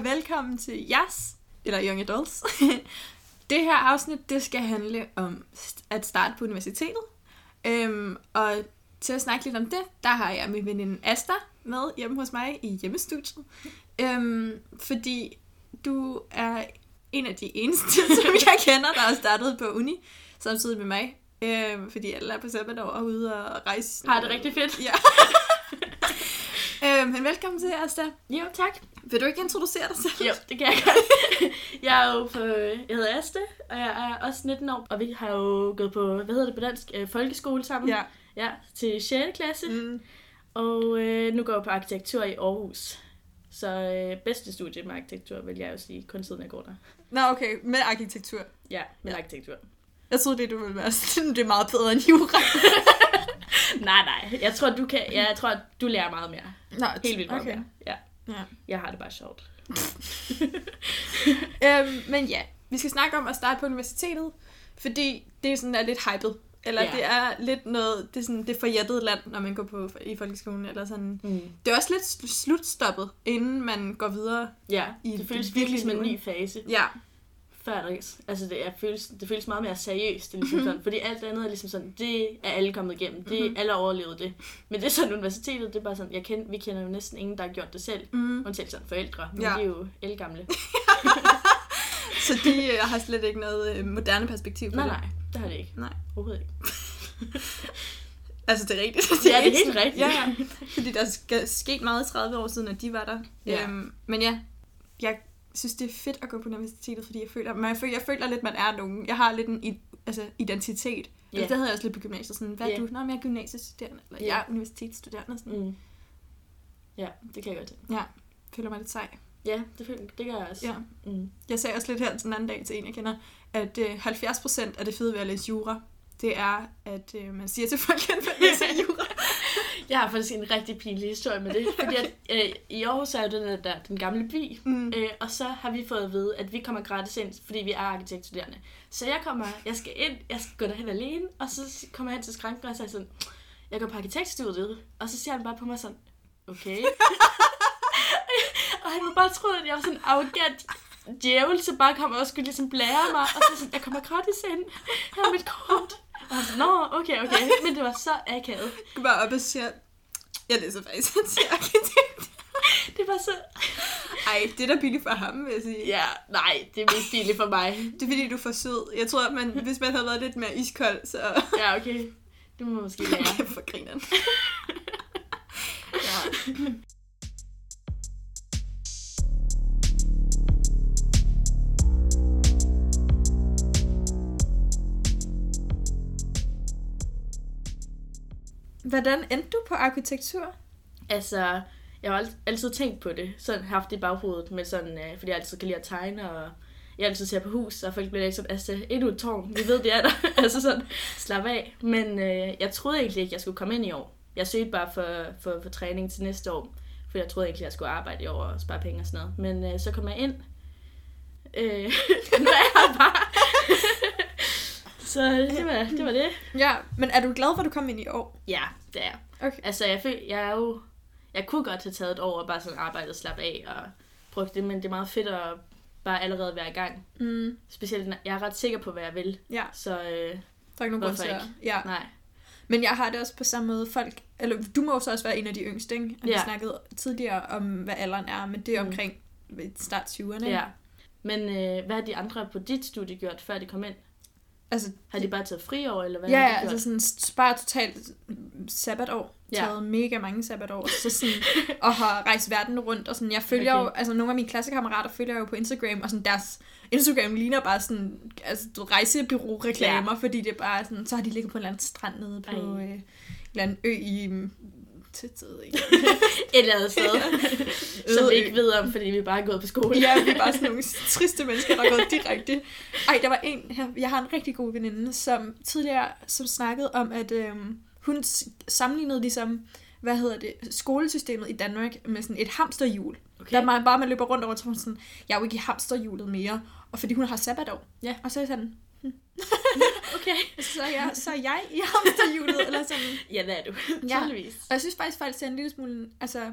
velkommen til Jas, eller Young Adults. det her afsnit, det skal handle om at starte på universitetet. Øhm, og til at snakke lidt om det, der har jeg min veninde Asta med hjemme hos mig i hjemmestudiet. Øhm, fordi du er en af de eneste, som jeg kender, der har startet på uni, samtidig med mig. Øhm, fordi alle er på sabbatår og ude og rejse. Har det rigtig fedt. Ja. øhm, men velkommen til, Asta. Jo, tak. Vil du ikke introducere dig selv? Jo, det kan jeg godt. Jeg er jo på, jeg hedder Aste, og jeg er også 19 år, og vi har jo gået på, hvad hedder det på dansk, øh, folkeskole sammen. Ja. Ja, til 6. klasse. Mm. Og øh, nu går jeg på arkitektur i Aarhus. Så øh, bedste studie med arkitektur, vil jeg jo sige, kun siden jeg går der. Nå, okay. Med arkitektur. Ja, med Ja. arkitektur. Jeg troede, det du ville være sådan, det er meget bedre end jura. nej, nej. Jeg tror, du kan, jeg tror, du lærer meget mere. Nå, Helt vildt meget okay. mere. Ja. Ja. Jeg har det bare sjovt. Øhm, men ja, vi skal snakke om at starte på universitetet, fordi det er sådan er lidt hypet. Eller Ja. det er lidt noget, det er sådan det forjættede land, når man går på i folkeskolen. Eller sådan. Mm. Det er også lidt sl- slutstoppet, inden man går videre. Ja, I det føles virkelig som en ny fase. Ja. Det, altså det, er, føles, det føles meget mere seriøst, det er ligesom sådan, fordi alt andet er ligesom sådan, det er alle kommet igennem, det Mhm. er alle overlevet det. Men det er sådan, universitetet, det er bare sådan, jeg kender, vi kender jo næsten ingen, der har gjort det selv, Mm. undtagen sådan forældre, men Ja. de er jo elgamle. Så de øh, har slet ikke noget øh, moderne perspektiv på nej, det. nej, det har det ikke. Nej. Overhovedet ikke. Altså, det er rigtigt. Ja, det er helt rigtigt. Ja, ja. Fordi der er sk- sket meget i 30 år siden, at de var der. Ja. Øhm, men ja, jeg synes, det er fedt at gå på universitetet, fordi jeg føler, men jeg føler, jeg føler lidt, man er nogen. Jeg har lidt en altså, identitet. Yeah. Det havde jeg også lidt på gymnasiet. Sådan, hvad er Ja. du? Nå, men jeg er gymnasiestuderende. Eller Ja. jeg er universitetsstuderende. Sådan. Mm. Ja, det kan jeg godt. Ja, føler mig lidt sej. Ja, det, føler, det gør jeg også. Ja. Mm. Jeg sagde også lidt her den anden dag til en, jeg kender, at øh, 70% af det fede ved at læse jura, det er, at øh, man siger til folk, at man læser jura. Jeg har faktisk en rigtig pinlig historie med det, fordi at, øh, i Aarhus er jo den, der, der, den gamle by, Mm. Øh, og så har vi fået at vide, at vi kommer gratis ind, fordi vi er arkitektstuderende. Så jeg kommer, jeg skal ind, jeg skal gå derhen alene, og så kommer jeg hen til skranken og siger sådan, jeg går på arkitektstudiet, og så ser han bare på mig sådan, okay. og han har bare troet, at jeg var sådan arrogant djævel, så bare kommer og skulle ligesom blære mig, og så sådan, jeg kommer gratis ind, her er mit kort. Og sådan, nå, okay, okay, men det var så akavet. Du bare op og siger, jeg læser faktisk til arkitekt. Det var så, Ej, det er da billigt for ham, vil jeg sige. ja, nej, det er mest pinligt for mig. Det er fordi, du er for sød. Jeg tror, at man, hvis man havde været lidt mere iskold, så... Ja, okay, det må man måske lære. For grineren. ja. Hvordan endte du på arkitektur? Altså, jeg har altid tænkt på det, sådan haft det i baghovedet, med sådan, øh, fordi jeg altid kan lide at tegne, og jeg altid ser på hus, og folk bliver ligesom, altså, endnu et tårn, vi ved, det er der, altså sådan, slap af. Men øh, jeg troede egentlig ikke, jeg skulle komme ind i år. Jeg søgte bare for, for, for træning til næste år, for jeg troede egentlig, jeg skulle arbejde i år og spare penge og sådan noget. Men øh, så kom jeg ind. Øh, nu er jeg bare så det var, det var det. Ja, men er du glad for, at du kom ind i år? Ja, det er jeg. Okay. Altså, jeg, føl, jeg er jo... Jeg kunne godt have taget et år og bare sådan arbejdet og slappe af og brugt det, men det er meget fedt at bare allerede være i gang. Mm, Specielt, jeg er ret sikker på, hvad jeg vil. ja, Så øh, der er ikke nogen grund til ikke? Ja. nej. Men jeg har det også på samme måde. Folk, eller du må jo så også være en af de yngste, ikke? Og Vi Ja. snakkede tidligere om, hvad alderen er, men det er Mm. omkring ved start 20'erne. Ja. Men øh, hvad har de andre på dit studie gjort, før de kom ind? Altså, Har de bare taget fri år, eller hvad ja, har de ja, gjort? altså sådan sparer totalt sabbatår. Ja. Taget mega mange sabbatår. Så sådan, og har rejst verden rundt. Og sådan, jeg følger okay. jo, altså nogle af mine klassekammerater følger jo på Instagram, og sådan deres Instagram ligner bare sådan, altså du ved, rejsebureau-reklamer, ja. fordi det er bare sådan, så har de ligget på en eller anden strand nede på Ej. øh, en eller anden ø i mm, tæt, ikke? Et eller andet sted, som vi ikke ved om, fordi vi bare er gået på skole. Ja, vi er bare sådan nogle triste mennesker, der er gået direkte. Ej, der var en her, jeg har en rigtig god veninde, som tidligere som snakkede om, at øhm, hun sammenlignede ligesom, hvad hedder det, skolesystemet i Danmark med sådan et hamsterhjul. Okay. Der man bare man løber rundt over, så hun sådan, jeg er jo ikke i hamsterhjulet mere, og fordi hun har sabbatår. Ja. Og så er jeg sådan, Okay. så jeg, så jeg i hamsterhjulet, eller sådan. Ja, det er du. Ja. Tydeligvis. Og jeg synes faktisk, folk ser en lille smule, altså,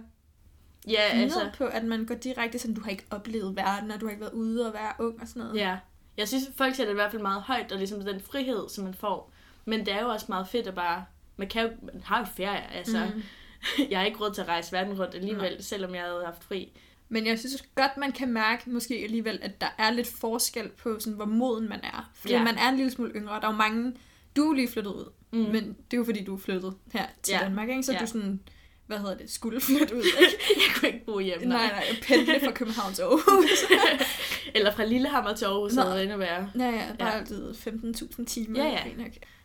Ja, altså... på, at man går direkte sådan, du har ikke oplevet verden, og du har ikke været ude og være ung og sådan noget. ja. Jeg synes, folk sætter det i hvert fald meget højt, og ligesom den frihed, som man får. Men det er jo også meget fedt at bare... Man, kan jo, man har jo ferie, altså. Mm. Jeg har ikke råd til at rejse verden rundt alligevel, Nej. selvom jeg havde haft fri. Men jeg synes godt, man kan mærke måske alligevel, at der er lidt forskel på, sådan, hvor moden man er. Fordi Ja. man er en lille smule yngre, og der er jo mange... Du er lige flyttet ud, Mm. men det er jo fordi, du er flyttet her til Ja. Danmark, ikke? Så Ja. du sådan, hvad hedder det, skulle flytte ud, ikke? jeg kunne ikke bo hjemme. nej, nej, pendle fra København til Aarhus. Eller fra Lillehammer til Aarhus, havde det endnu værre. ja, ja, bare altid 15.000 timer. Ja, ja.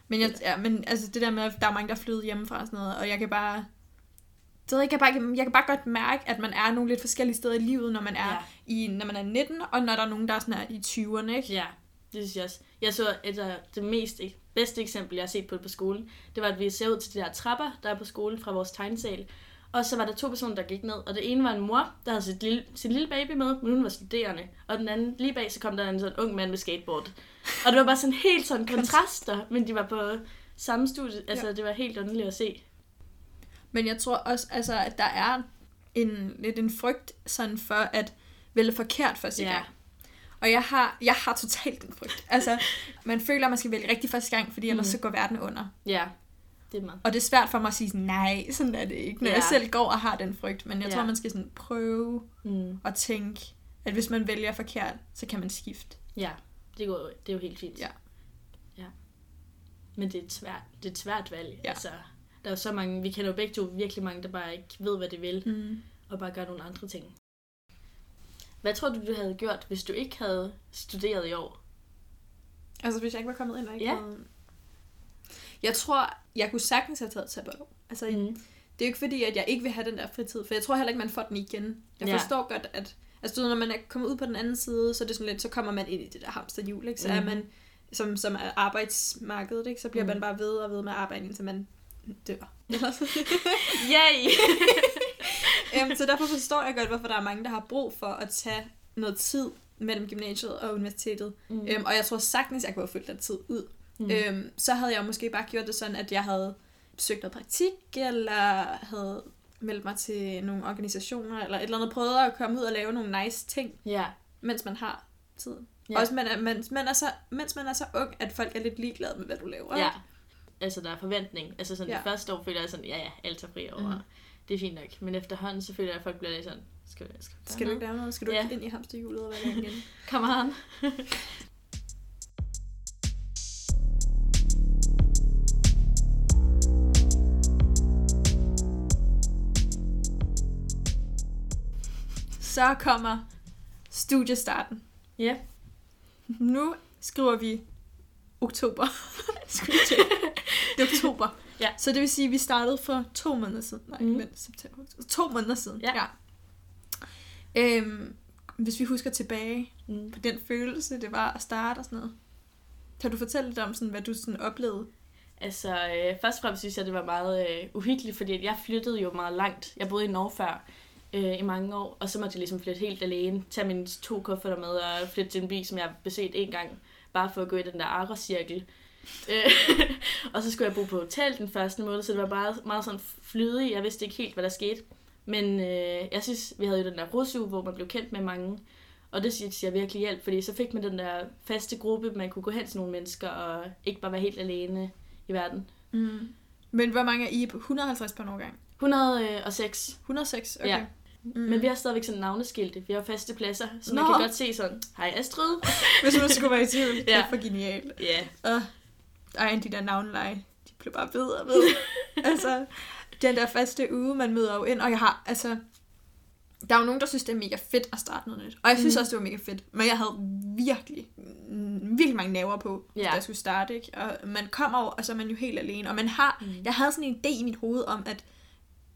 Men, jeg, ja, men altså det der med, at der er mange, der er flyttet hjemmefra og sådan noget, og jeg kan bare... Det ved jeg, jeg, kan bare, jeg kan bare godt mærke, at man er nogle lidt forskellige steder i livet, når man er, Ja. ja. i, når man er 19, og når der er nogen, der er sådan her i 20'erne, ikke? Ja, det synes jeg også. Jeg så et af det mest, bedste eksempel, jeg har set på på skolen. Det var, at vi ser ud til de der trapper, der er på skolen fra vores tegnsal. Og så var der to personer, der gik ned. Og det ene var en mor, der havde sit lille, sin lille baby med, men hun var studerende. Og den anden, lige bag, så kom der en sådan ung mand med skateboard. Og det var bare sådan helt sådan kontraster, men de var på samme studie. Altså, det var helt underligt at se. Men jeg tror også, altså, at der er en, lidt en frygt sådan for at vælge forkert første gang. Og jeg har, jeg har totalt den frygt. Altså, man føler, at man skal vælge rigtig første gang, fordi ellers Mm. så går verden under. Ja, det er meget. Og det er svært for mig at sige sådan, nej, sådan er det ikke, når ja. jeg selv går og har den frygt. Men jeg Ja. tror, man skal sådan prøve Mm. at tænke, at hvis man vælger forkert, så kan man skifte. Ja, det, går, det er jo helt fint. Ja. ja. Men det er et svært, det er et svært valg. Ja. Altså, der er så mange, vi kender jo begge to virkelig mange, der bare ikke ved, hvad de vil, Mm. og bare gør nogle andre ting. Hvad tror du, du havde gjort, hvis du ikke havde studeret i år? Altså, hvis jeg ikke var kommet ind og ikke Ja. havde... Jeg tror, jeg kunne sagtens have taget sabbatår. Altså, mm. Det er jo ikke fordi, at jeg ikke vil have den der fritid, for jeg tror heller ikke, man får den igen. Jeg Ja. forstår godt, at altså, du når man er kommet ud på den anden side, så er det sådan lidt, så kommer man ind i det der hamsterhjul, ikke? Så mm. er man, som, som er arbejdsmarkedet, ikke? Så bliver Mm. man bare ved og ved med at arbejde, indtil man dør. Yay! Øhm, så derfor forstår jeg godt, hvorfor der er mange, der har brug for at tage noget tid mellem gymnasiet og universitetet. Mm. Øhm, og jeg tror sagtens, jeg kunne have fyldt den tid ud. Mm. Øhm, så havde jeg måske bare gjort det sådan, at jeg havde søgt noget praktik, eller havde meldt mig til nogle organisationer, eller et eller andet, prøvet at komme ud og lave nogle nice ting, Ja. mens man har tiden. Ja. Også man er, mens, man er så, mens man er så ung, at folk er lidt ligeglade med, hvad du laver. Ja. Altså, der er forventning. Altså, sådan ja. Det første år føler jeg sådan, ja, ja, alt er fri over. Mm. Det er fint nok. Men efterhånden, så føler jeg, at folk bliver lidt sådan, skal, skal, Skal du ikke lave noget? Skal du Ja. ikke ind i hamsterhjulet og være der igen? Kom on. Så kommer studiestarten. Ja. Nu skriver vi oktober. Er oktober. Ja. Så det vil sige, at vi startede for to måneder siden. Nej, mm. men september. To måneder siden. Ja. ja. Øhm, hvis vi husker tilbage Mm. på den følelse, det var at starte og sådan noget. Kan du fortælle lidt om, sådan, hvad du sådan oplevede? Altså, øh, først og fremmest synes jeg, det var meget øh, uhyggeligt, fordi at jeg flyttede jo meget langt. Jeg boede i Norge før øh, i mange år, og så måtte jeg ligesom flytte helt alene, tage mine to kufferter med og flytte til en by, som jeg har beset en gang, bare for at gå i den der Aros-cirkel. Øh, og så skulle jeg bo på hotel den første måned, så det var bare meget sådan flydig. Jeg vidste ikke helt, hvad der skete. Men øh, jeg synes, vi havde jo den der rusuge, hvor man blev kendt med mange. Og det synes jeg virkelig hjælp, fordi så fik man den der faste gruppe, man kunne gå hen til nogle mennesker og ikke bare være helt alene i verden. Mm. Men hvor mange er I på? 150 på en årgang? 106. 106? Okay. Ja. Mm. Men vi har stadigvæk sådan navneskilte. Vi har faste pladser, så man Nå. kan godt se sådan, hej Astrid. Hvis man skulle være i tvivl. Det Ja. er for genialt. Ja. Og ej, de der navneleje, de blev bare bedre og bedre. altså, den der faste uge, man møder jo ind, og jeg har, altså, der er jo nogen, der synes, det er mega fedt at starte noget nyt. Og jeg synes Mhm. også, det var mega fedt. Men jeg havde virkelig, mm, virkelig mange naver på, Ja. da jeg skulle starte, ikke? Og man kommer over, og så er man jo helt alene. Og man har, Mm. jeg havde sådan en idé i mit hoved om, at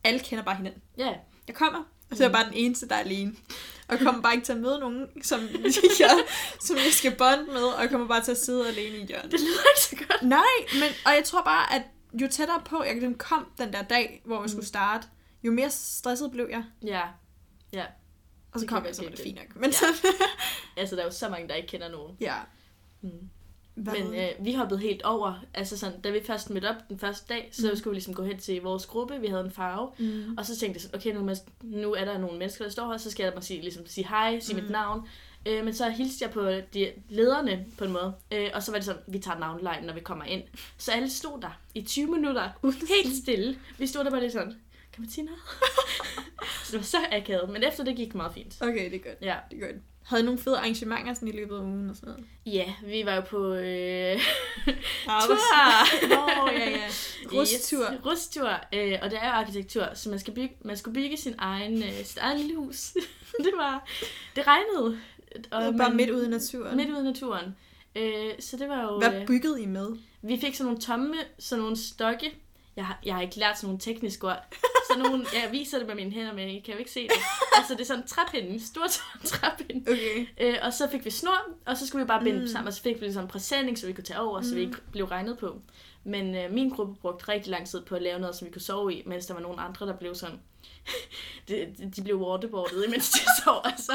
alle kender bare hinanden. Ja. Jeg kommer, og så er jeg Mm. bare den eneste, der er alene. Og jeg kommer bare ikke til at møde nogen, som jeg, som jeg skal bonde med, og jeg kommer bare til at sidde alene i hjørnet. Det lyder ikke så godt. Nej, men, og jeg tror bare, at jo tættere på, jeg den kom den der dag, hvor vi skulle starte, jo mere stresset blev jeg. Ja. Ja. Og så Det kom jeg jeg, så var det fint nok. Men Ja. så, Altså, der er jo så mange, der ikke kender nogen. ja. Mm. Hvad? Men øh, vi hoppede helt over. Altså sådan, da vi først mødte op den første dag, så Mm. skulle vi ligesom gå hen til vores gruppe. Vi havde en farve. mm. Og så tænkte jeg sådan, okay, nu, er nu er der nogle mennesker, der står her, så skal jeg bare sige, ligesom, sige hej, sige. Mm. mit navn. Øh, men så hilste jeg på de lederne på en måde. Øh, og så var det sådan, vi tager navnlejen, når vi kommer ind. Så alle stod der i 20 minutter, helt stille. Vi stod der bare lidt sådan, kan man sige noget? så det var så akavet, men efter det gik meget fint. Okay, det er godt. Ja. Det er godt. Havde nogle fede arrangementer sådan i løbet af ugen og sådan noget? Ja, vi var jo på øh, tur. Nå, ja, ja. Rustur. Yes, rustur. Øh, og det er jo arkitektur, så man, skal bygge, man skulle bygge sin egen, øh, sit eget lille hus. det var, det regnede. Og bare man- midt ude i naturen. midt ude i naturen. Øh, så det var jo... Hvad øh, byggede I med? vi fik sådan nogle tomme, sådan nogle stokke. Jeg har, jeg har ikke lært sådan nogle tekniske ord. Sådan nogle, jeg viser det med mine hænder, men I kan jo ikke se det. Altså det er sådan en træpinde, en stor træpinde. Okay. Øh, og så fik vi snor, og så skulle vi bare binde Mm. mm. dem sammen, og så fik vi ligesom en præsending, så vi kunne tage over, mm. så vi Mm. ikke blev regnet på. Men øh, min gruppe brugte rigtig lang tid på at lave noget, som vi kunne sove i, mens der var nogle andre, der blev sådan... de, de- blev waterboardet, imens de sov. Altså,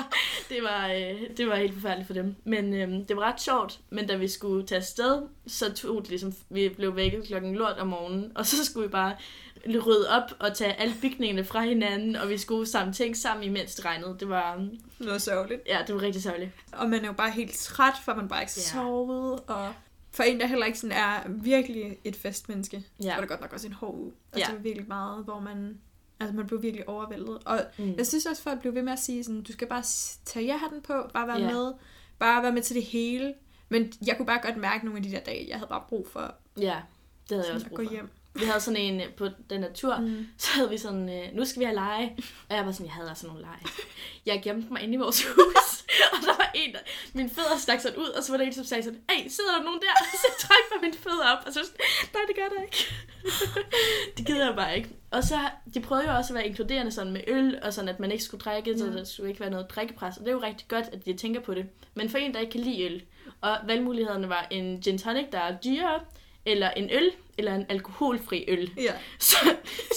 det var, øh, det var helt forfærdeligt for dem. Men øh, det var ret sjovt. Men da vi skulle tage afsted, så tog det ligesom... Vi blev vækket klokken lort om morgenen, og så skulle vi bare rydde op og tage alle bygningerne fra hinanden, og vi skulle samle ting sammen, imens det regnede. Det var, Noget sørgeligt. ja, det var rigtig sørgeligt. Og man er jo bare helt træt, for man bare ikke Ja. sovet. Og for en, der heller ikke sådan er virkelig et festmenneske, Ja. var det godt nok også en hård uge. Altså Ja. virkelig meget, hvor man... Altså man blev virkelig overvældet. Og Mm. jeg synes også, folk blev ved med at sige sådan, du skal bare tage ja-hatten på, bare være Ja. med, bare være med til det hele. Men jeg kunne bare godt mærke nogle af de der dage, jeg havde bare brug for Ja, det havde jeg sådan også at brug gå for. hjem. Vi havde sådan en øh, på den her tur, Mm. så havde vi sådan, øh, nu skal vi have lege. Og jeg var sådan, jeg havde altså nogle lege. Jeg gemte mig inde i vores hus, og der var en, der, min fødder stak sådan ud, og så var der en, som sagde sådan, hey, sidder der nogen der? Så jeg trak bare mine fødder op, og så sådan, nej, det gør der ikke. det gider jeg bare ikke. Og så, de prøvede jo også at være inkluderende sådan med øl, og sådan, at man ikke skulle drikke, så Ja. der skulle ikke være noget drikkepres. Og det er jo rigtig godt, at de tænker på det. Men for en, der ikke kan lide øl, og valgmulighederne var en gin tonic, der er dyrere, eller en øl, eller en alkoholfri øl Ja, så,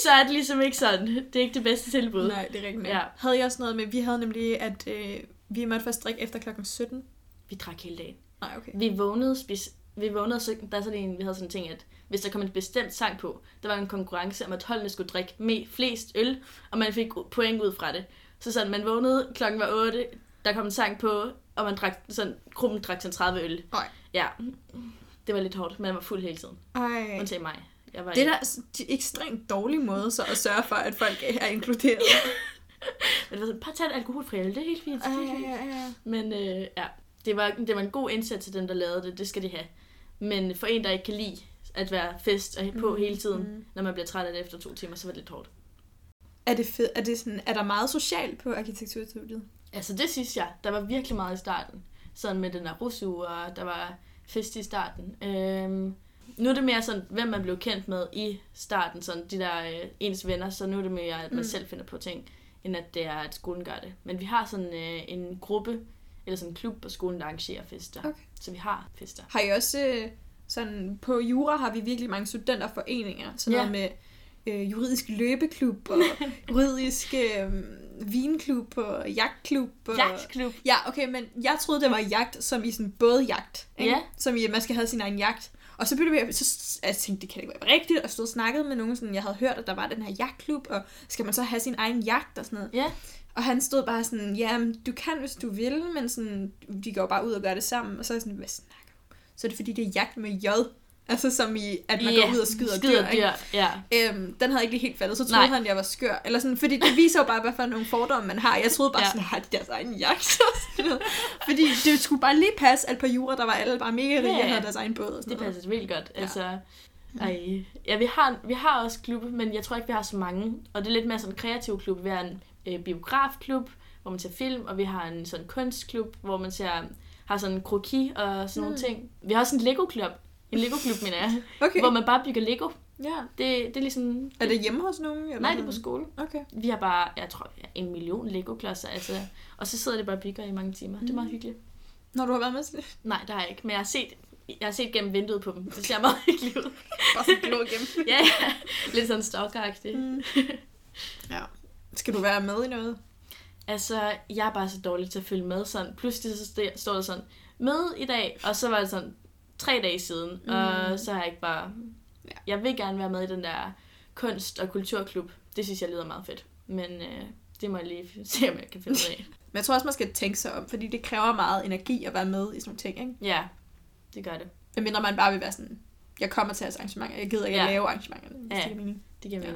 så er det ligesom ikke sådan. Det er ikke det bedste tilbud. nej, det er rigtigt. Ja. Havde I også noget med, vi havde nemlig, at øh, vi måtte først drikke efter klokken 17. Vi drak hele dagen. Nej, okay. Vi vågnede, spis, vi vågnede, så der er sådan en, vi havde sådan en ting, at hvis der kom en bestemt sang på, der var en konkurrence om, at holdene skulle drikke me, flest øl, og man fik point ud fra det. Så sådan, man vågnede, klokken var 8, der kom en sang på, og man drak, sådan, gruppen drak sådan 30 øl. Nej. Ja, det var lidt hårdt, men man var fuld hele tiden. Ej. Undtagen mig. Jeg var Det er da de ekstremt dårlige måde så at sørge for, at folk er inkluderet. Men det var sådan, bare tag en alkoholfri øl, det er helt fint. Ej, ja, ja. Men øh, ja, det var, det var en god indsats til dem, der lavede det. Det skal de have. Men for en, der ikke kan lide at være fest og på Mm, hele tiden, mm. når man bliver træt af det efter to timer, så var det lidt hårdt. Er, det fed, er, det sådan, er der meget socialt på arkitekturstudiet? Altså det synes jeg, der var virkelig meget i starten. Sådan med den der rusu, og der var fest i starten. Øhm, nu er det mere sådan, hvem man blev kendt med i starten, sådan de der øh, ens venner, så nu er det mere, at man Mm. selv finder på ting, end at det er, at skolen gør det. Men vi har sådan øh, en gruppe, eller sådan en klub på skolen, der arrangerer fester. Okay. Så vi har fester. Har I også øh, sådan, på Jura har vi virkelig mange studenterforeninger, sådan Ja. noget med øh, juridisk løbeklub og juridisk øh, vinklub og jagtklub. Og... Jagtklub. Ja, okay, men jeg troede, det var jagt, som i sådan bådjagt. Ikke? Ja. Som i, at man skal have sin egen jagt. Og så blev vi, så jeg tænkte, det kan ikke være rigtigt, og stod og snakkede med nogen, sådan, jeg havde hørt, at der var den her jagtklub, og skal man så have sin egen jagt og sådan noget. Ja. Og han stod bare sådan, ja, du kan, hvis du vil, men sådan, de går bare ud og gør det sammen. Og så er jeg sådan, hvad snakker du? Så er det fordi, det er jagt med J. Altså som i, at man Ja, går ud og skyder, skyder dyr. Dyr. Ja. Øhm, den havde ikke lige helt fattet. Så troede Nej. han, jeg var skør. Eller sådan, fordi det viser jo bare, hvad for nogle fordomme man har. Jeg troede bare Ja. sådan, har de deres egen jagt? og sådan noget. fordi det skulle bare lige passe, at på jura, der var alle bare mega rige Ja, og havde deres egen båd. Og sådan Det noget. passer virkelig godt. Ja. Altså, ej. Ja, vi har, vi har også klubbe, men jeg tror ikke, vi har så mange. Og det er lidt mere sådan en kreativ klub. Vi har en øh, biografklub, hvor man ser film, og vi har en sådan kunstklub, hvor man ser, har sådan en kroki og sådan nogle Mm. ting. Vi har også en Lego-klub. En Lego-klub, mener jeg. Okay. Hvor man bare bygger Lego. Ja. Det, det er ligesom... Er det hjemme hos nogen? Eller Nej, det er på skole. Okay. Vi har bare, jeg tror, en million Lego-klodser. Altså, og så sidder det bare og bygger i mange timer. Det er meget Mm. hyggeligt. Når du har været med til det. Nej, det har jeg ikke. Men jeg har set, jeg har set gennem vinduet på dem. Det ser meget hyggeligt ud. Bare sådan glå igennem. ja, ja. Lidt sådan stalkeragtigt. Mm. ja. Skal du være med i noget? Altså, jeg er bare så dårlig til at følge med. Sådan, pludselig så st- står der sådan, møde i dag, og så var det sådan, tre dage siden, mm. og så har jeg ikke bare... Jeg vil gerne være med i den der kunst- og kulturklub. Det synes jeg lyder meget fedt. Men øh, det må jeg lige se, om jeg kan finde ud af. Men jeg tror også, man skal tænke sig om, fordi det kræver meget energi at være med i sådan nogle ting, ikke? ja, det gør det. Medmindre man bare vil være sådan, jeg kommer til jeres arrangementer, jeg gider ikke at Ja. lave arrangementer, hvis Ja. det giver mening. Det giver Ja.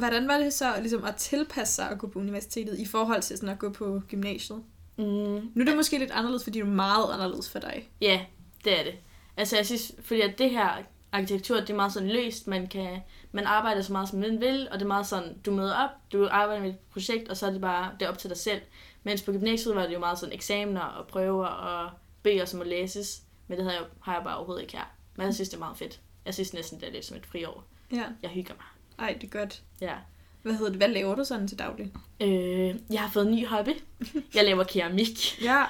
Hvordan var det så ligesom at tilpasse sig at gå på universitetet i forhold til sådan at gå på gymnasiet? Mm. Nu er det måske lidt anderledes, fordi det er meget anderledes for dig. Ja, det er det. Altså jeg synes, fordi at det her arkitektur, det er meget sådan løst, man kan, man arbejder så meget som man vil, og det er meget sådan, du møder op, du arbejder med et projekt, og så er det bare, det er op til dig selv. Mens på gymnasiet var det jo meget sådan eksamener og prøver og bøger, som må læses, men det havde jeg, har jeg bare overhovedet ikke her. Men jeg synes, det er meget fedt. Jeg synes næsten, det er lidt som et friår. Ja. Jeg hygger mig. Ej, det er godt. Ja. Hvad hedder det? Hvad laver du sådan til daglig? Øh, jeg har fået en ny hobby. Jeg laver keramik. Ja.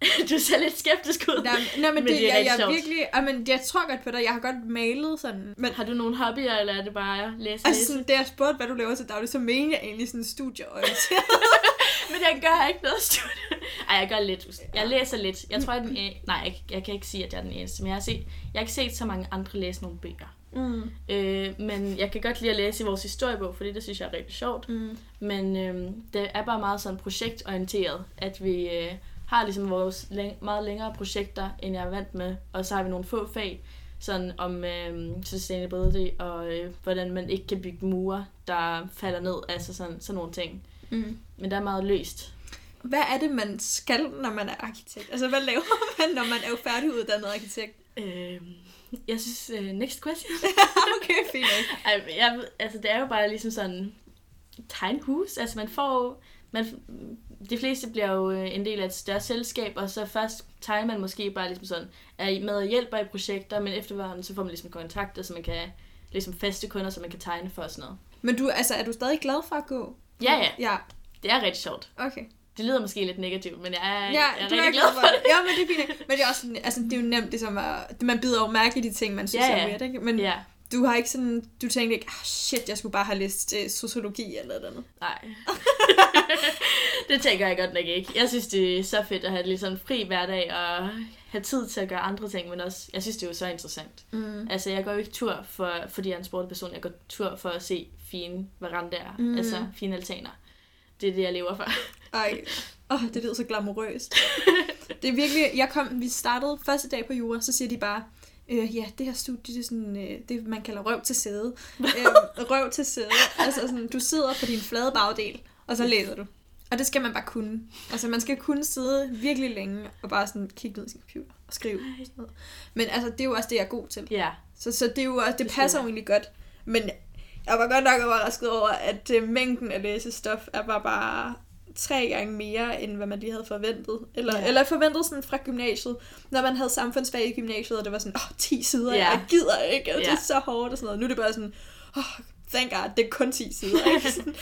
du ser lidt skeptisk ud. Nej, nej men, Men det, det er jeg, jeg, sjovt. virkelig... I men, jeg tror godt på dig. Jeg har godt malet sådan... Men Har du nogle hobbyer, eller er det bare at læse altså, læse? sådan, da jeg spurgte, hvad du laver til daglig, så mener jeg egentlig sådan studieorienteret. Men jeg gør ikke noget studie. Ej, jeg gør lidt. Jeg læser lidt. Jeg tror, jeg er den en... Nej, jeg, jeg kan ikke sige, at jeg er den eneste. Men jeg har, set, jeg har ikke set så mange andre læse nogle bøger. Mm. Øh, men jeg kan godt lide at læse i vores historiebog, fordi det synes jeg er rigtig sjovt. Mm. Men øh, det er bare meget sådan projektorienteret, at vi øh, har ligesom vores læng- meget længere projekter, end jeg er vant med. Og så har vi nogle få fag, sådan om øh, sustainability og øh, hvordan man ikke kan bygge mure, der falder ned, altså sådan, sådan nogle ting. Mm. Men der er meget løst. Hvad er det, man skal, når man er arkitekt? Altså, hvad laver man, når man er færdiguddannet arkitekt? Øh, jeg synes, uh, next question. okay, fint. Ej, jeg, altså, det er jo bare ligesom sådan tegnhus. Altså, man får... Man, de fleste bliver jo øh, en del af et større selskab, og så først tegner man måske bare ligesom sådan, er med og hjælper i projekter, men efterhånden så får man ligesom kontakter, så man kan ligesom faste kunder, så man kan tegne for og sådan noget. Men du, altså, er du stadig glad for at gå? Ja, ja, Ja, det er rigtig sjovt. okay. Det lyder måske lidt negativt, men jeg er, Ja, jeg er rigtig glad for det. Ja, men det er fint. Men det er også sådan, altså, det er jo nemt, ligesom at, man bider jo mærke i de ting, man synes Ja, er ja. weird, ikke? Men Ja, du har ikke sådan, du tænkte ikke, ah, shit, jeg skulle bare have læst uh, sociologi eller noget andet. nej. det tænker jeg godt nok ikke. Jeg synes, det er så fedt at have lidt sådan fri hverdag og have tid til at gøre andre ting, men også, jeg synes, det er jo så interessant. Mm. Altså, jeg går jo ikke tur, for, fordi jeg er en sportsperson. Jeg går tur for at se fine verandaer, mm. altså fine altaner. Det er det, jeg lever for. Ej, oh, det lyder så glamourøst. Det er virkelig, jeg kom, vi startede første dag på jura, så siger de bare, øh, ja, det her studie, det er sådan, øh, det man kalder røv til sæde. øh, røv til sæde. Altså sådan, du sidder på din flade bagdel, og så læser du. Og det skal man bare kunne. Altså man skal kunne sidde virkelig længe, og bare sådan kigge ud i sin computer og skrive. Men altså, det er jo også det, jeg er god til. Ja, Så, så det, er jo også, det passer jo egentlig godt. Men jeg var godt nok overrasket over, at øh, mængden af læsestof er bare, bare tre gange mere, end hvad man lige havde forventet. Eller, Ja. eller forventet sådan fra gymnasiet. Når man havde samfundsfag i gymnasiet, og det var sådan, åh, 10 sider, Ja. jeg gider ikke, og det Ja. er så hårdt og sådan noget. Nu er det bare sådan, åh, thank god, det er kun 10 sider, ikke? Sådan,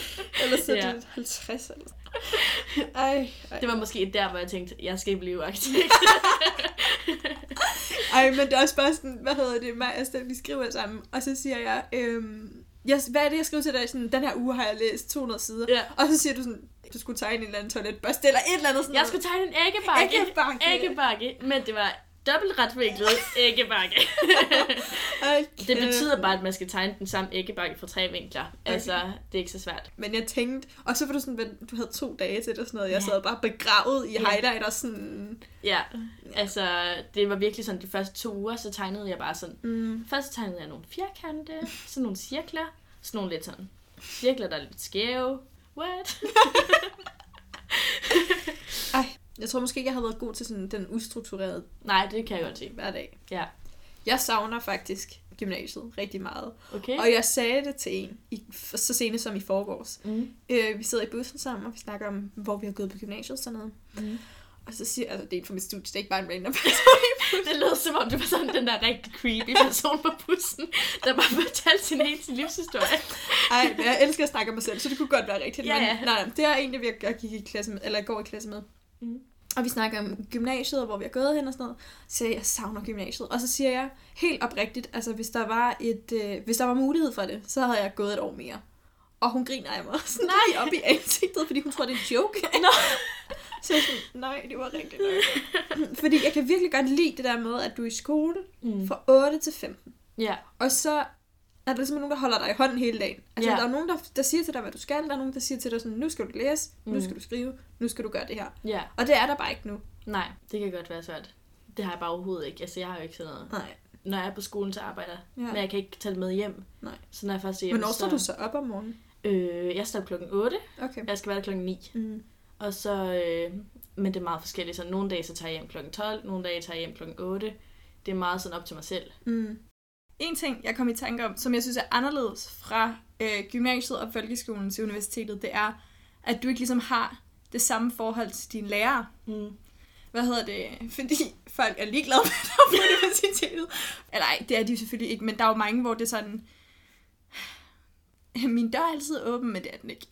eller så er Ja. det 50 eller sådan. Ej, ej. det var måske der, hvor jeg tænkte, jeg skal blive arkitekt. Ej, men det er også bare sådan, hvad hedder det, mig og Steph, vi skriver sammen, og så siger jeg, øhm, jeg, hvad er det, jeg skriver til dig? Sådan, den her uge har jeg læst 200 sider. Ja. Og så siger du sådan, du skulle tegne en eller anden toiletbørste, eller et eller andet sådan Jeg noget. skulle tegne en æggebakke. Æggebakke. Æggebakke. Men det var dobbelt retvinklet æggebakke. Ej, det betyder bare, at man skal tegne den samme æggebakke fra tre vinkler. Altså, det er ikke så svært. Men jeg tænkte, og så var du sådan, du havde to dage til det og sådan noget. Jeg Ja. sad bare begravet i Ja. highlighter sådan... Ja, altså, det var virkelig sådan, de første to uger, så tegnede jeg bare sådan, Mm. Først tegnede jeg nogle firkante, så nogle cirkler, så nogle lidt sådan cirkler, der er lidt skæve. What? Jeg tror måske ikke, jeg havde været god til sådan den ustrukturerede Nej, det kan jeg godt se. hverdag. Ja. Jeg savner faktisk gymnasiet rigtig meget. Okay. Og jeg sagde det til en, i, så sent som i forgårs. Mm. Øh, vi sidder i bussen sammen, og vi snakker om, hvor vi har gået på gymnasiet og sådan noget. Mm. Og så siger altså det er en fra mit studie, det er ikke bare en random person. Det lød som om, du var sådan den der rigtig creepy person på bussen, der bare fortalte sin hele sin livshistorie. Ej, men jeg elsker at snakke om mig selv, så det kunne godt være rigtigt. Ja, men ja. nej, nej, det er en, det jeg, jeg gik i klasse med, eller jeg går i klasse med. Mm. Og vi snakker om gymnasiet, og hvor vi har gået hen og sådan noget. Så siger jeg, jeg savner gymnasiet. Og så siger jeg helt oprigtigt, altså hvis der var, et, øh, hvis der var mulighed for det, så havde jeg gået et år mere. Og hun griner af mig sådan nej. op i ansigtet, fordi hun tror, det er en joke. Nå. så jeg sådan, nej, det var rigtigt nok. fordi jeg kan virkelig godt lide det der med, at du er i skole Mm. fra 8 til 15. Ja, Og så er der simpelthen nogen, der holder dig i hånden hele dagen. Altså, Ja. der er nogen, der, der siger til dig, hvad du skal. Der er nogen, der siger til dig sådan, nu skal du læse, mm. nu skal du skrive, nu skal du gøre det her. ja. Og det er der bare ikke nu. Nej, det kan godt være svært. Det har jeg bare overhovedet ikke. Altså, jeg har jo ikke sådan noget. Nej. Når jeg er på skolen, så arbejder jeg. Ja. Men jeg kan ikke tage det med hjem. Nej. Så når jeg først er hjemme, Hvornår står du så op om morgenen? Øh, jeg står klokken 8. Okay. Jeg skal være der klokken 9. Mm. Og så, øh, men det er meget forskelligt. Så nogle dage så tager jeg hjem klokken 12, nogle dage tager jeg hjem klokken 8. Det er meget sådan op til mig selv. Mm. En ting, jeg kom i tanke om, som jeg synes er anderledes fra øh, gymnasiet og folkeskolen til universitetet, det er, at du ikke ligesom har det samme forhold til dine lærere. Mm. Hvad hedder det? Fordi folk er ligeglade med dig på universitetet. Eller ej, det er de selvfølgelig ikke, men der er jo mange, hvor det er sådan... Min dør er altid åben, men det er den ikke.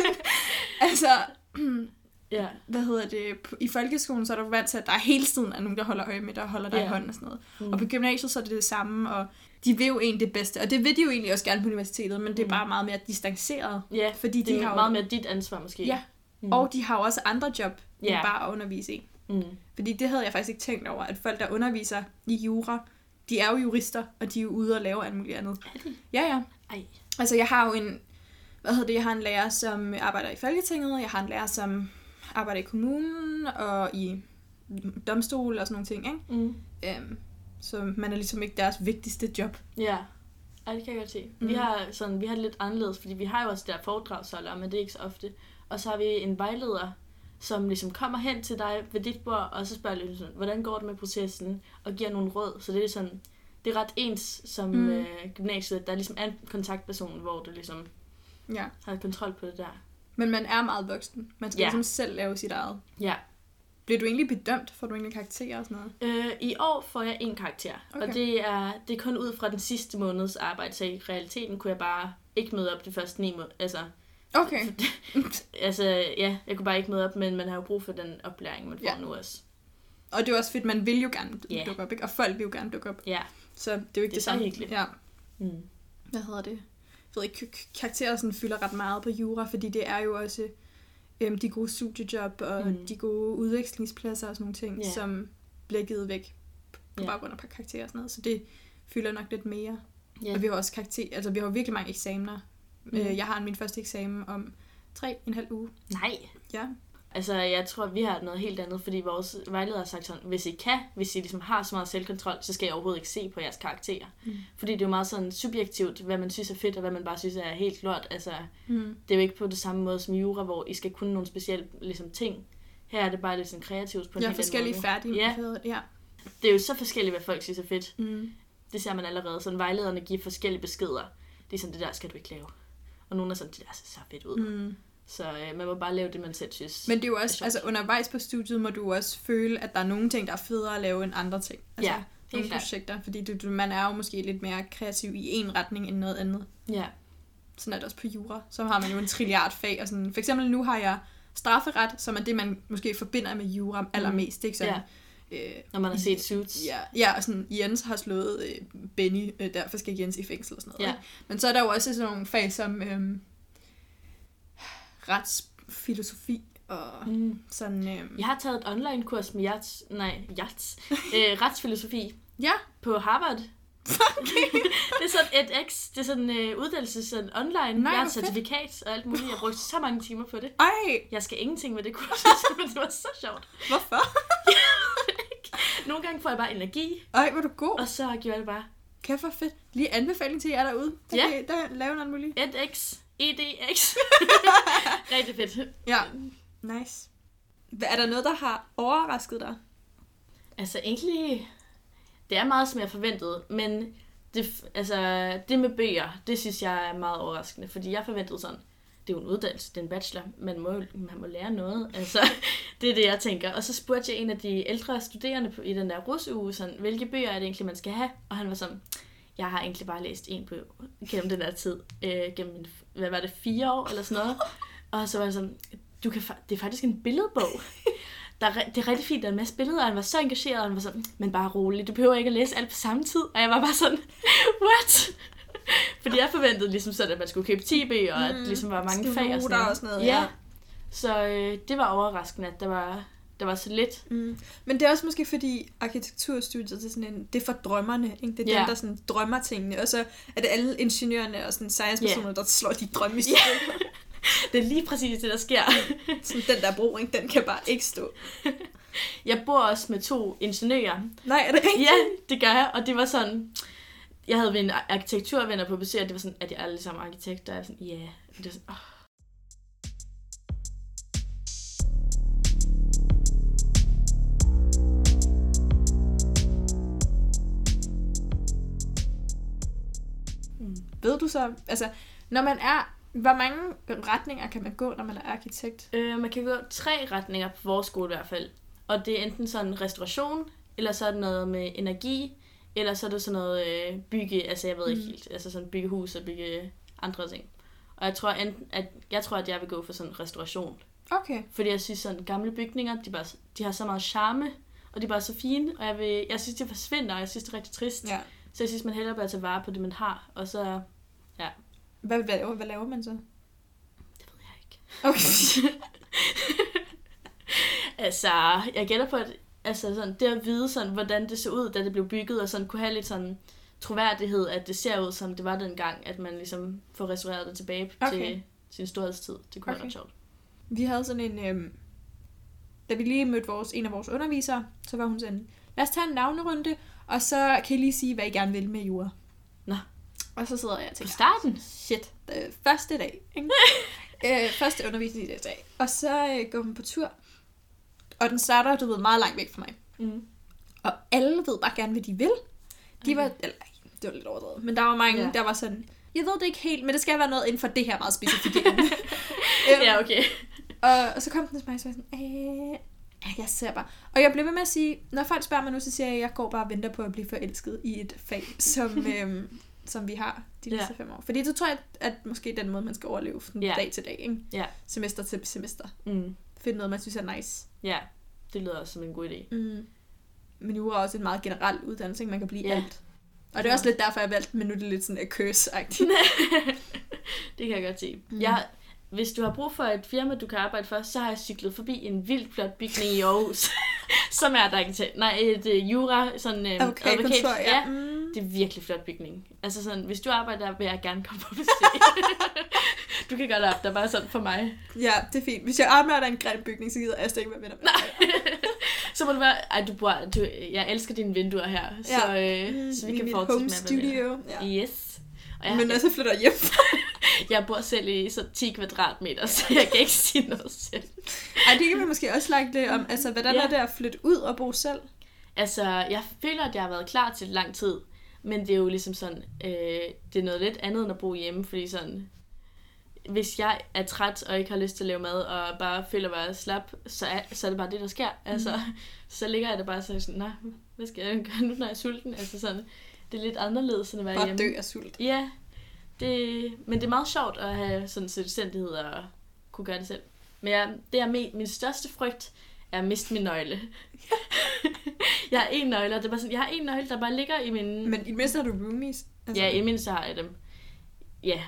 altså, Ja. hvad hedder det, i folkeskolen, så er du vant til, at der er hele tiden er nogen, der holder øje med dig og holder dig Ja. i hånden og sådan noget. Mm. Og på gymnasiet, så er det det samme, og de vil jo egentlig det bedste. Og det vil de jo egentlig også gerne på universitetet, men det er Mm. bare meget mere distanceret. Ja, Fordi det de er har jo, meget mere dit ansvar måske. Ja. Mm. Og de har jo også andre job, end Ja. bare at undervise i. Mm. Fordi det havde jeg faktisk ikke tænkt over, at folk, der underviser i jura, de er jo jurister, og de er jo ude og lave alt muligt andet. Er det? Ja, ja. Ej. Altså, jeg har jo en, hvad hedder det, jeg har en lærer, som arbejder i Folketinget, jeg har en lærer, som arbejder i kommunen og i domstol og sådan nogle ting, ikke? Mm. Øhm, så man er ligesom ikke deres vigtigste job. Ja. Ej, det kan jeg godt se. Mm. Vi, har sådan, vi har det lidt anderledes, fordi vi har jo også der foredragsholdere, men det er ikke så ofte. Og så har vi en vejleder, som ligesom kommer hen til dig ved dit bord, og så spørger lidt sådan, hvordan går det med processen, og giver nogle råd. Så det er sådan, det er ret ens som Mm. øh, gymnasiet. Der er ligesom en kontaktperson, hvor du ligesom Ja. har kontrol på det der. Men man er meget voksen. Man skal Ja. ligesom selv lave sit eget. Ja. Bliver du egentlig bedømt? Får du egentlig karakterer og sådan noget? Øh, I år får jeg en karakter, okay. Og det er, det er kun ud fra den sidste måneds arbejde, så i realiteten kunne jeg bare ikke møde op de første ni måneder. Altså, Okay. altså, ja, jeg kunne bare ikke møde op, men man har jo brug for den oplæring, man får Ja. nu også. Og det er også fedt, man vil jo gerne Ja. dukke op, ikke? Og folk vil jo gerne dukke op. Ja. Så det er jo ikke Det er det, så samme. hyggeligt. Ja. Mm. Hvad hedder det? Ved ikke, karakterer sådan fylder ret meget på jura, fordi det er jo også øhm, de gode studiejob og Mm. de gode udvekslingspladser og sådan nogle ting, yeah. som bliver givet væk på Ja. baggrund af karakterer og sådan noget. Så det fylder nok lidt mere. Ja. Og vi har også karakter, altså vi har virkelig mange eksamener. Mm. Mm. Øh, jeg har min første eksamen om tre en halv uge. Nej. Ja. Altså, jeg tror, vi har noget helt andet, fordi vores vejleder har sagt sådan, hvis I kan, hvis I ligesom har så meget selvkontrol, så skal jeg overhovedet ikke se på jeres karakterer. Mm. Fordi det er jo meget sådan subjektivt, hvad man synes er fedt, og hvad man bare synes er helt lort. Altså, Mm. det er jo ikke på det samme måde som jura, hvor I skal kunne nogle specielle ligesom, ting. Her er det bare lidt sådan kreativt på en Jeg helt forskellige anden færdige. Ja. ja. Det er jo så forskelligt, hvad folk synes er fedt. Mm. Det ser man allerede. Sådan vejlederne giver forskellige beskeder. Det er sådan, det der skal du ikke lave. Og nogle er sådan, det der ser så fedt ud. Mm. Mm. Så øh, man må bare lave det, man selv synes. Men det er jo er også, sjovt. altså undervejs på studiet må du også føle, at der er nogle ting, der er federe at lave end andre ting. Altså, Ja, nogle projekter, fordi du, du, man er jo måske lidt mere kreativ i en retning end noget andet. Ja. Sådan er det også på jura. Så har man jo en trilliard fag. Og sådan. For eksempel nu har jeg strafferet, som er det, man måske forbinder med jura allermest. Ikke? Sådan, øh, Når man har set Suits. Ja, ja, og sådan, Jens har slået øh, Benny, øh, derfor skal Jens i fængsel og sådan noget. Ja. Ikke? Men så er der jo også sådan nogle fag som øh, retsfilosofi og Mm. sådan... Øh, Jeg har taget et online-kurs med Jats, nej, Jats, øh, retsfilosofi ja, på Harvard. det er sådan et X, det er sådan en uh, uddannelse sådan online. Nej, jeg har et fedt. certifikat og alt muligt. Jeg brugte så mange timer på det. ej, Jeg skal ingenting med det kursus, men det var så sjovt. hvorfor? Nogle gange får jeg bare energi, Ej, hvor du god. og så gjorde jeg det bare. Kæft, hvor fedt. Lige anbefaling til jer derude. Der, Ja. kan, der laver noget muligt. Et X, EDX. Rigtig fedt. Ja, nice. Hvad, er der noget, der har overrasket dig? Altså egentlig, det er meget som jeg forventede, men det, altså, det med bøger, det synes jeg er meget overraskende, fordi jeg forventede sådan, det er jo en uddannelse, det er en bachelor, man må, man må lære noget, altså, det er det, jeg tænker. Og så spurgte jeg en af de ældre studerende på, i den der rusuge, sådan, hvilke bøger er det egentlig, man skal have? Og han var sådan, jeg har egentlig bare læst en bog gennem den her tid, øh, gennem, en, hvad var det, fire år eller sådan noget. Og så var jeg sådan, du kan, fa- det er faktisk en billedbog. der er, det er rigtig fint, der er en masse billeder, og han var så engageret, og han var sådan, men bare rolig, du behøver ikke at læse alt på samme tid. Og jeg var bare sådan, what? Fordi jeg forventede ligesom sådan, at man skulle købe 10B, og at Mm, ligesom var mange fag og sådan noter noget. og sådan noget, ja. ja. Så øh, det var overraskende, at der var, der var så lidt. Mm. Men det er også måske fordi arkitekturstudiet det er sådan en, det er for drømmerne, ikke? Det er Ja. dem, der sådan drømmer tingene, og så er det alle ingeniørerne og sådan science-personer, der slår de drømme i stykker. Det er lige præcis det, der sker. Sådan, den der bro, ikke? den kan bare ikke stå. Jeg bor også med to ingeniører. Nej, er det rigtigt? Ja, det gør jeg, og det var sådan... Jeg havde en arkitekturvenner på besøg, og det var sådan, at de alle sammen arkitekter. Og jeg var sådan, ja. Yeah. Det var sådan, oh. Ved du så, altså, når man er, hvor mange retninger kan man gå, når man er arkitekt? Øh, man kan gå tre retninger på vores skole i hvert fald. Og det er enten sådan restauration, eller så er det noget med energi, eller så er det sådan noget øh, bygge, altså jeg ved ikke Mm. helt, altså sådan bygge hus og bygge andre ting. Og jeg tror, enten, at, jeg tror, at jeg vil gå for sådan restauration. Okay. Fordi jeg synes, sådan gamle bygninger, de, bare, de har så meget charme, og de er bare så fine, og jeg, vil, jeg synes, de forsvinder, og jeg synes, det er rigtig trist. Ja. Så jeg synes, man hellere bør tage vare på det, man har, og så, Hvad, hvad, laver, hvad laver man så? det ved jeg ikke. Okay. Altså, jeg gætter på, at altså sådan, det at vide, sådan, hvordan det så ud, da det blev bygget, og sådan, kunne have lidt sådan troværdighed, at det ser ud, som det var dengang, at man ligesom får restaureret det tilbage Okay. til sin storhedstid. Det kunne okay. Okay. være ret sjovt. Vi havde sådan en... Øhm, da vi lige mødte vores, en af vores undervisere, så var hun sådan, lad os tage en navnerunde, og så kan I lige sige, hvad I gerne vil med jura. Nå. Og så sidder jeg og tænker, starten? shit, er første dag, ikke? øh, første undervisningsdag. Og så øh, går hun på tur, og den starter, du ved, meget langt væk fra mig. Mm. Og alle ved bare gerne, hvad de vil. De var, Okay. eller, det var lidt overdrevet, men der var mange, Ja. der var sådan, jeg ved det ikke helt, men det skal være noget inden for det her meget specifikke. emne." Øhm, Ja, okay. Og, og så kom den til mig, og så var jeg sådan, øh, jeg ser bare. Og jeg blev ved med at sige, når folk spørger mig nu, så siger jeg, at jeg går bare og venter på at blive forelsket i et fag, som, øhm, som vi har de Ja. næste fem år. Fordi så tror jeg, at, at måske den måde, man skal overleve sådan Ja. dag til dag, ikke? Ja. semester til semester. Mm. Finde noget, man synes er nice. Ja, det lyder også som en god idé. Mm. Men jura er også en meget generel uddannelse, ikke? man kan blive Ja. alt. Og det er også lidt derfor, jeg valgte, men nu er det lidt sådan a curse-agtigt. det kan jeg godt se. Mm. Jeg, hvis du har brug for et firma, du kan arbejde for, så har jeg cyklet forbi en vildt flot bygning i Aarhus, som er et arkitekt. Nej, et uh, jura, sådan uh, Advokatkontor, ja. ja. Mm. Det er virkelig flot bygning. Altså sådan, hvis du arbejder der, vil jeg gerne komme på besøg. du kan godt op, der er bare sådan for mig. Ja, det er fint. Hvis jeg arbejder i en grim bygning, så gider jeg ikke være venner med dig. så må du være, ej, du bor, du, jeg elsker dine vinduer her, så, øh, Mm, så vi i kan fortsætte med at være studio. Ja. Yes. Og jeg, Men når jeg så flytter hjem. Jeg bor selv i så 10 kvadratmeter, så jeg kan ikke sige noget selv. Ej, det kan vi måske også lagt det om. Altså, hvordan Ja. er det at flytte ud og bo selv? Altså, jeg føler, at jeg har været klar til lang tid, men det er jo ligesom sådan, øh, det er noget lidt andet end at bo hjemme, fordi sådan, hvis jeg er træt og ikke har lyst til at lave mad, og bare føler mig slap, så er, så er det bare det, der sker. Altså, så ligger jeg der bare så sådan, nej, hvad skal jeg gøre nu, når jeg er sulten? Altså sådan, det er lidt anderledes, end at være Bare hjemme. dø af sult. Ja, det, men det er meget sjovt at have sådan selvstændighed og kunne gøre det selv. Men jeg, det er min, min største frygt, er at miste min nøgle. jeg har en nøgle, og det er bare sådan, jeg har en nøgle, der bare ligger i min... Men i det mindste har du roomies. Ja, i mindst så har jeg dem. Ja,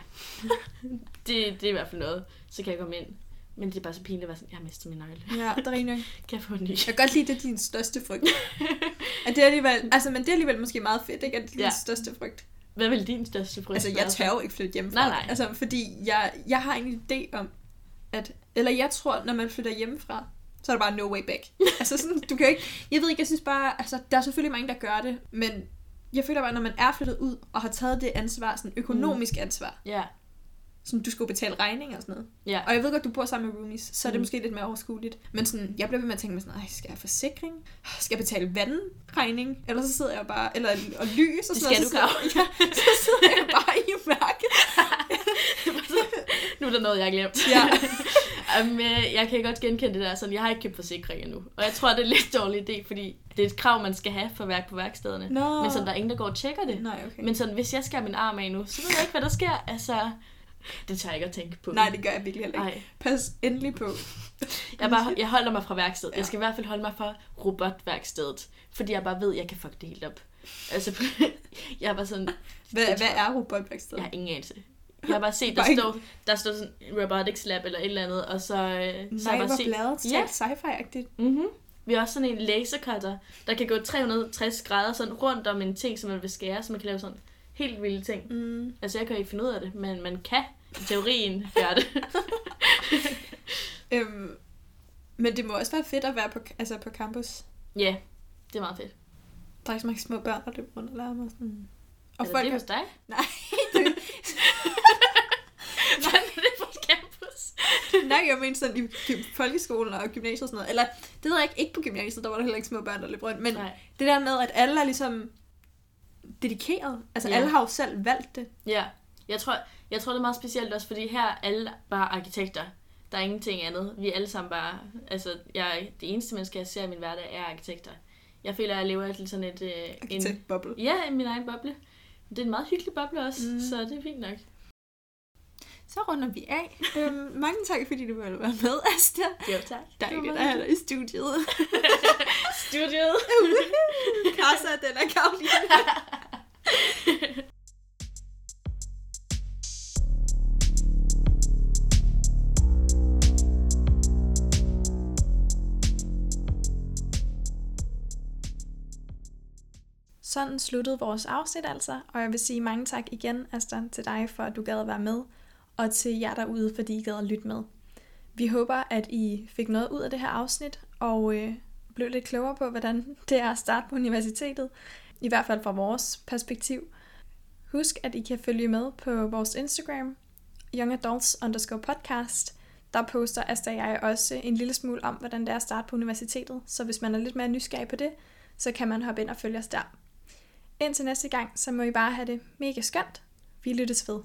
det, det er i hvert fald noget. Så kan jeg komme ind. Men det er bare så pinligt at være sådan, jeg har mistet min nøgle. Ja, det er nok. Kan jeg få en ny? Jeg kan godt lide, det er din største frygt. at det er alligevel, altså, men det er alligevel måske meget fedt, ikke? At det er din Ja. største frygt. Hvad vil din største frygt Altså, jeg tør jo ikke flytte hjemmefra. Nej, nej. Altså, fordi jeg, jeg har en idé om, at... Eller jeg tror, når man flytter hjemmefra, så er der bare no way back. altså sådan, du kan ikke... Jeg ved ikke, jeg synes bare... Altså, der er selvfølgelig mange, der gør det, men jeg føler bare, når man er flyttet ud og har taget det ansvar, sådan økonomisk ansvar, Ja, sådan du skal jo betale regninger og sådan noget. ja. Og jeg ved godt, du bor sammen med roomies, så er det Mm. måske lidt mere overskueligt. Men sådan, jeg bliver ved med at tænke mig sådan, Ej, skal jeg have forsikring? Skal jeg betale vandregning? Eller så sidder jeg bare, eller og lys og Det sådan skal noget. du, så sidder, ja, så sidder jeg bare i mørket. nu er der noget, jeg har glemt. Ja. um, jeg kan godt genkende det der. Sådan, jeg har ikke købt forsikring endnu. Og jeg tror, det er en lidt dårlig idé, fordi det er et krav, man skal have for værk på værkstederne. Nå. Men sådan, der er ingen, der går og tjekker det. Nej, okay. Men sådan, hvis jeg skal have min arm af nu, så ved jeg ikke, hvad der sker. Altså, Det tager jeg ikke at tænke på. Nej, det gør jeg virkelig heller ikke. Nej. Pas endelig på. Jeg, bare, jeg holder mig fra værkstedet. Ja. Jeg skal i hvert fald holde mig fra robotværkstedet. Fordi jeg bare ved, at jeg kan fuck det helt op. Altså, jeg bare sådan... Hvad, hvad er robotværksted? Jeg har ingen anelse. Jeg har bare set, der Bare der står sådan Robotics Lab eller et eller andet, og så, øh, så jeg bare hvor set... bladet. Ja. Sci-fi-agtigt. Mm-hmm. Vi har også sådan en lasercutter, der kan gå 360 grader sådan rundt om en ting, som man vil skære, så man kan lave sådan helt vilde ting. Mm. Altså, jeg kan ikke finde ud af det, men man kan i teorien gøre det. Øhm, men det må også være fedt at være på, altså på campus. Ja, det er meget fedt. Der er ikke så mange små børn, der løber rundt og larmer. Sådan. Og er folk det hos dig? Nej, Hvordan er det på campus? nej, jeg mener sådan i folkeskolen og gymnasiet og sådan noget. Eller, det ved jeg ikke, ikke på gymnasiet, der var der heller ikke små børn, der løb rundt. Men Nej. det der med, at alle er ligesom dedikeret. Altså, Ja. alle har jo selv valgt det. Ja, jeg tror, jeg tror det er meget specielt også, fordi her er alle bare arkitekter. Der er ingenting andet. Vi er alle sammen bare, altså, jeg, det eneste menneske, jeg ser i min hverdag, er arkitekter. Jeg føler, at jeg lever i sådan et... Øh, en, Arkitektboble. ja, i min egen boble. Det er en meget hyggelig boble også, mm. så det er fint nok. Så runder vi af. øhm, mange tak, fordi du ville være med, Asta. Jo, tak. Dejligt at have dig i studiet. Studiet. Casa de la Karoline. Sådan sluttede vores afsnit altså, og jeg vil sige mange tak igen, Asta, til dig for, at du gad at være med, og til jer derude, fordi I gad at lytte med. Vi håber, at I fik noget ud af det her afsnit, og øh, blev lidt klogere på, hvordan det er at starte på universitetet, i hvert fald fra vores perspektiv. Husk, at I kan følge med på vores Instagram, Young Adults underscore podcast. Der poster Asta og jeg også en lille smule om, hvordan det er at starte på universitetet, så hvis man er lidt mere nysgerrig på det, så kan man hoppe ind og følge os der. Indtil næste gang, så må I bare have det mega skønt. Vi lyttes ved.